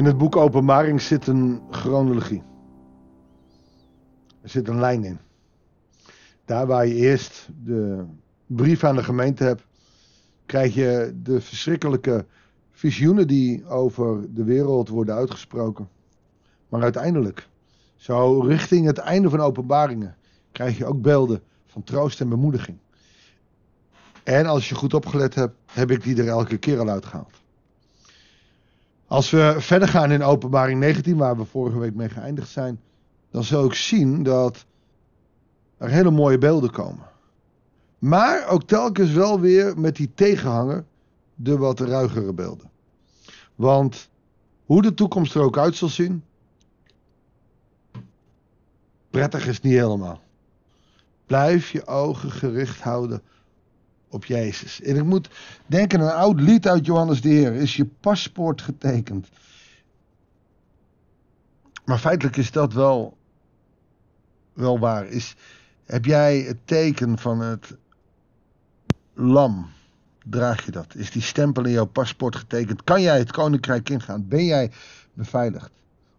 In het boek Openbaring zit een chronologie. Er zit een lijn in. Daar waar je eerst de brief aan de gemeente hebt, krijg je de verschrikkelijke visioenen die over de wereld worden uitgesproken. Maar uiteindelijk, zo richting het einde van openbaringen, krijg je ook beelden van troost en bemoediging. En als je goed opgelet hebt, heb ik die er elke keer al uitgehaald. Als we verder gaan in openbaring 19, waar we vorige week mee geëindigd zijn, dan zul ik zien dat er hele mooie beelden komen. Maar ook telkens wel weer met die tegenhanger de wat ruigere beelden. Want hoe de toekomst er ook uit zal zien, prettig is niet helemaal. Blijf je ogen gericht houden op Jezus. En ik moet denken aan een oud lied uit Johannes de Heer. Is je paspoort getekend? Maar feitelijk is dat wel, wel waar. Is, heb jij het teken van het lam? Draag je dat? Is die stempel in jouw paspoort getekend? Kan jij het koninkrijk ingaan? Ben jij beveiligd?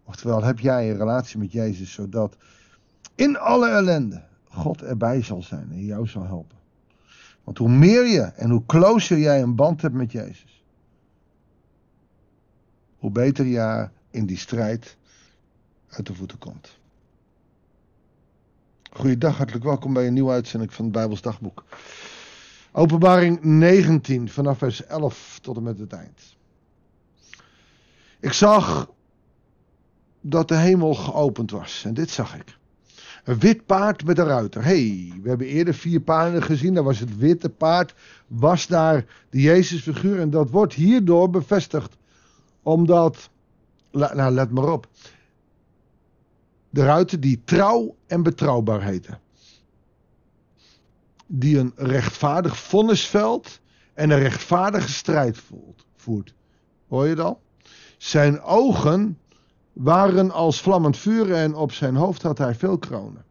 Oftewel, heb jij een relatie met Jezus zodat in alle ellende God erbij zal zijn en jou zal helpen? Want hoe meer je en hoe closer jij een band hebt met Jezus, hoe beter je in die strijd uit de voeten komt. Goeiedag, hartelijk welkom bij een nieuwe uitzending van het Bijbels Dagboek. Openbaring 19, vanaf vers 11 tot en met het eind. Ik zag dat de hemel geopend was. En dit zag ik. Een wit paard met een ruiter. hey, we hebben eerder vier paarden gezien. Daar was het witte paard, was daar de Jezusfiguur. En dat wordt hierdoor bevestigd. Omdat, nou let maar op. De ruiter die trouw en betrouwbaar heten. Die een rechtvaardig vonnis velt en een rechtvaardige strijd voert. Hoor je dat? Zijn ogen waren als vlammend vuur en op zijn hoofd had hij veel kronen.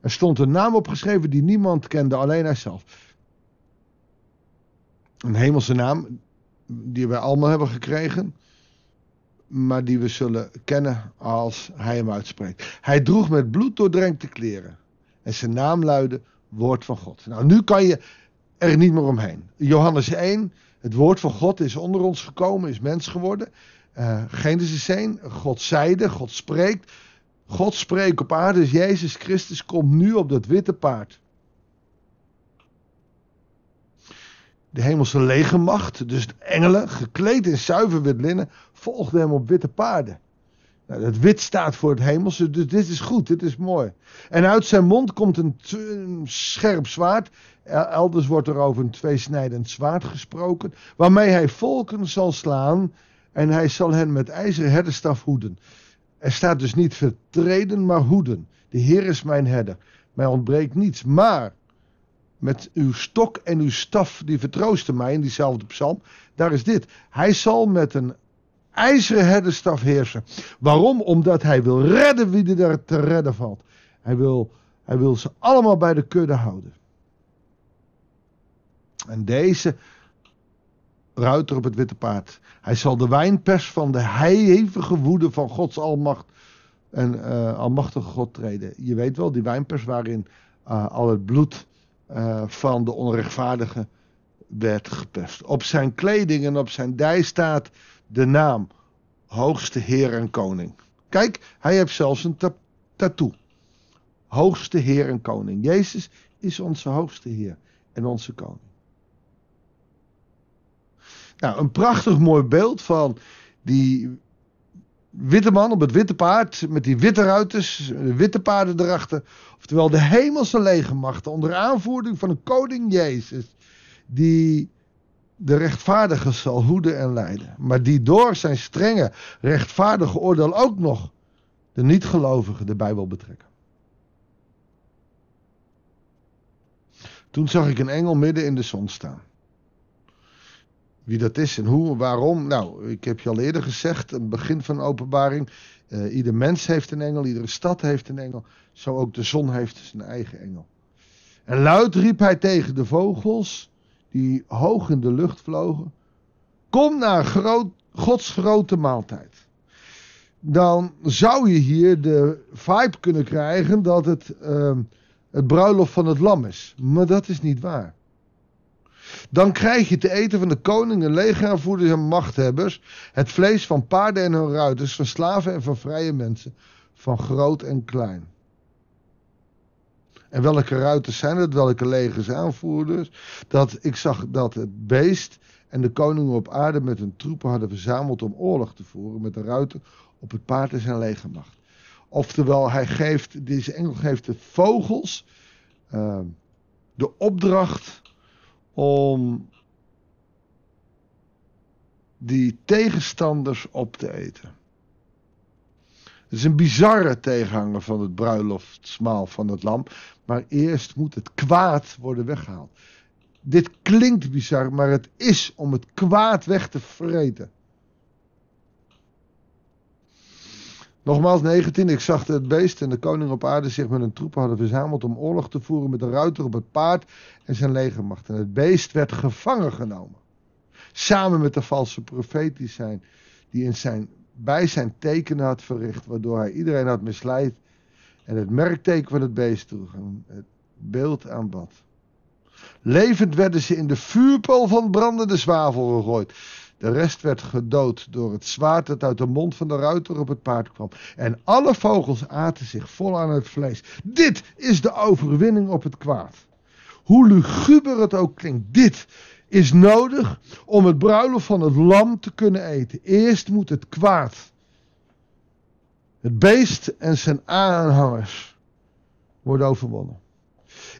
Er stond een naam opgeschreven die niemand kende, alleen hij zelf. Een hemelse naam die wij allemaal hebben gekregen, maar die we zullen kennen als hij hem uitspreekt. Hij droeg met bloed doordrenkte kleren en zijn naam luidde Woord van God. Nou, nu kan je er niet meer omheen. Johannes 1, het woord van God is onder ons gekomen, is mens geworden. Uh, Genesis 1, God zeide, God spreekt. God spreekt op aarde, dus Jezus Christus komt nu op dat witte paard. De hemelse legermacht, dus de engelen, gekleed in zuiver wit linnen, volgden hem op witte paarden. Nou, dat wit staat voor het hemelse, dus dit is goed, dit is mooi. En uit zijn mond komt een, een scherp zwaard. Elders wordt er over een tweesnijdend zwaard gesproken, waarmee hij volken zal slaan en hij zal hen met ijzeren herderstaf hoeden. Er staat dus niet vertreden, maar hoeden. De Heer is mijn herder. Mij ontbreekt niets. Maar met uw stok en uw staf, die vertroosten mij in diezelfde psalm. Daar is dit. Hij zal met een ijzeren herderstaf heersen. Waarom? Omdat hij wil redden wie er te redden valt. Hij wil, hij wil ze allemaal bij de kudde houden. En deze ruiter op het witte paard. Hij zal de wijnpers van de hevige woede van Gods almacht en uh, almachtige God treden. Je weet wel, die wijnpers waarin uh, al het bloed uh, van de onrechtvaardige werd geperst. Op zijn kleding en op zijn dij staat de naam Hoogste Heer en Koning. Kijk, hij heeft zelfs een ta tattoo. Hoogste Heer en Koning. Jezus is onze hoogste Heer en onze Koning. Nou, een prachtig mooi beeld van die witte man op het witte paard. Met die witte ruiters, witte paarden erachter. Oftewel de hemelse legermachten onder aanvoering van een koning Jezus. Die de rechtvaardige zal hoeden en leiden. Maar die door zijn strenge rechtvaardige oordeel ook nog de niet-gelovigen de Bijbel betrekken. Toen zag ik een engel midden in de zon staan. Wie dat is en hoe en waarom. Nou, ik heb je al eerder gezegd, het begin van de openbaring. Uh, ieder mens heeft een engel, iedere stad heeft een engel. Zo ook de zon heeft zijn eigen engel. En luid riep hij tegen de vogels die hoog in de lucht vlogen. Kom naar groot, Gods grote maaltijd. dan zou je hier de vibe kunnen krijgen dat het ehm, het bruiloft van het lam is. Maar dat is niet waar. Dan krijg je te eten van de koningen, legervoerders en machthebbers, het vlees van paarden en hun ruiters, van slaven en van vrije mensen, van groot en klein. En welke ruiters zijn het? Welke legers aanvoerders? Dat ik zag dat het beest en de koningen op aarde met hun troepen hadden verzameld om oorlog te voeren met de ruiter op het paard en zijn legermacht. Oftewel, hij geeft, deze engel geeft de vogels uh, de opdracht om die tegenstanders op te eten. Het is een bizarre tegenhanger van het bruiloftsmaal van het lam. Maar eerst moet het kwaad worden weggehaald. Dit klinkt bizar, maar het is om het kwaad weg te vreten. Nogmaals 19, ik zag het beest en de koning op aarde zich met een troepen hadden verzameld om oorlog te voeren met de ruiter op het paard en zijn legermacht. En het beest werd gevangen genomen. Samen met de valse profeet die, zijn, die in zijn, bij zijn tekenen had verricht, waardoor hij iedereen had misleid en het merkteken van het beest droeg en het beeld aanbad. Levend werden ze in de vuurpool van brandende zwavel gegooid. De rest werd gedood door het zwaard dat uit de mond van de ruiter op het paard kwam. En alle vogels aten zich vol aan het vlees. Dit is de overwinning op het kwaad. Hoe luguber het ook klinkt, dit is nodig om het bruiloft van het lam te kunnen eten. Eerst moet het kwaad, het beest en zijn aanhangers worden overwonnen.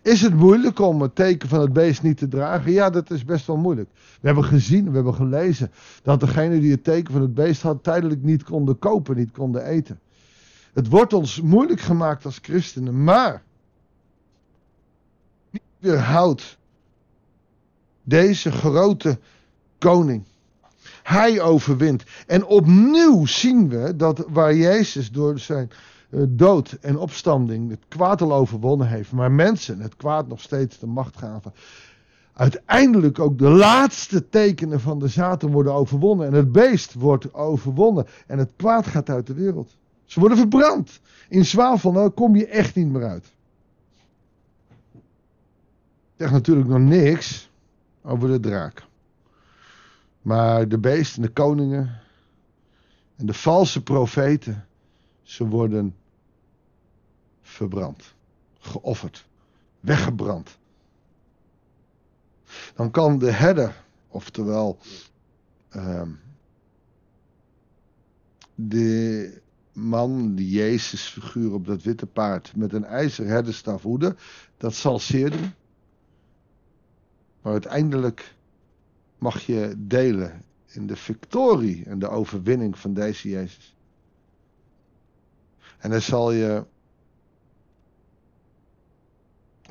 Is het moeilijk om het teken van het beest niet te dragen? Ja, dat is best wel moeilijk. We hebben gezien, we hebben gelezen dat degene die het teken van het beest had tijdelijk niet konden kopen, niet konden eten. Het wordt ons moeilijk gemaakt als christenen, maar niet weerhoudt deze grote koning. Hij overwint. En opnieuw zien we dat waar Jezus door zijn dood en opstanding het kwaad al overwonnen heeft, maar mensen het kwaad nog steeds de macht gaven. Uiteindelijk ook de laatste tekenen van de zaten worden overwonnen en het beest wordt overwonnen en het kwaad gaat uit de wereld. Ze worden verbrand. In zwavel, nou kom je echt niet meer uit. Ik zeg natuurlijk nog niks over de draak. Maar de beest en de koningen en de valse profeten, ze worden verbrand, geofferd, weggebrand. Dan kan de herder, oftewel uh, de man, die Jezus figuur op dat witte paard, met een ijzeren herderstaf hoeden, dat zal zeer doen. Maar uiteindelijk mag je delen in de victorie en de overwinning van deze Jezus. En dan zal je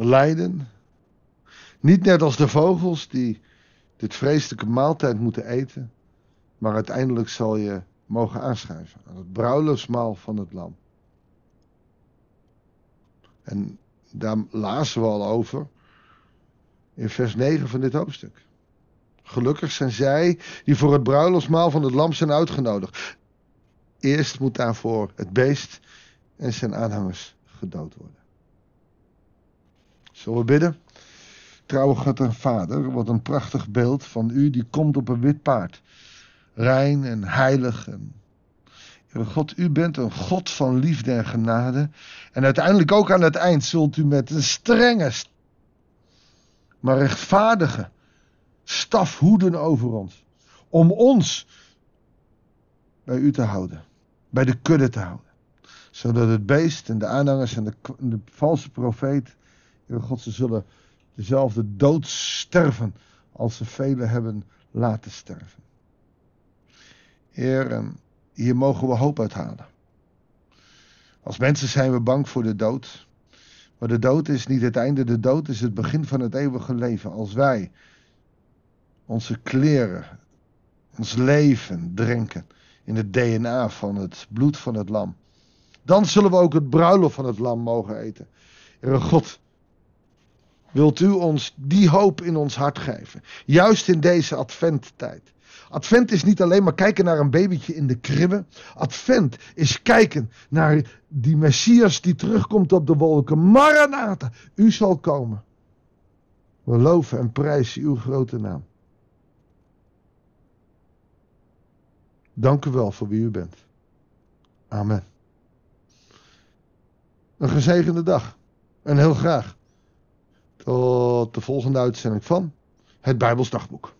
lijden. Niet net als de vogels die dit vreselijke maaltijd moeten eten, maar uiteindelijk zal je mogen aanschuiven aan het bruiloftsmaal van het lam. En daar lazen we al over in vers 9 van dit hoofdstuk. Gelukkig zijn zij die voor het bruiloftsmaal van het lam zijn uitgenodigd. Eerst moet daarvoor het beest en zijn aanhangers gedood worden. Zullen we bidden? En Vader, wat een prachtig beeld van u die komt op een wit paard. Rein en heilig. En... God, u bent een God van liefde en genade. En uiteindelijk ook aan het eind zult u met een strenge, maar rechtvaardige staf hoeden over ons. Om ons bij u te houden. Bij de kudde te houden. Zodat het beest en de aanhangers en de, de valse profeet Heer God, ze zullen dezelfde dood sterven als ze velen hebben laten sterven. Heer, hier mogen we hoop uithalen. Als mensen zijn we bang voor de dood. Maar de dood is niet het einde, de dood is het begin van het eeuwige leven. Als wij onze kleren, ons leven drinken in het DNA van het bloed van het lam. Dan zullen we ook het bruiloft van het lam mogen eten. Heer God, wilt u ons die hoop in ons hart geven. Juist in deze adventtijd. Advent is niet alleen maar kijken naar een babytje in de kribbe. Advent is kijken naar die Messias die terugkomt op de wolken. Maranatha, u zal komen. We loven en prijzen uw grote naam. Dank u wel voor wie u bent. Amen. Een gezegende dag. En heel graag tot de volgende uitzending van het Bijbels Dagboek.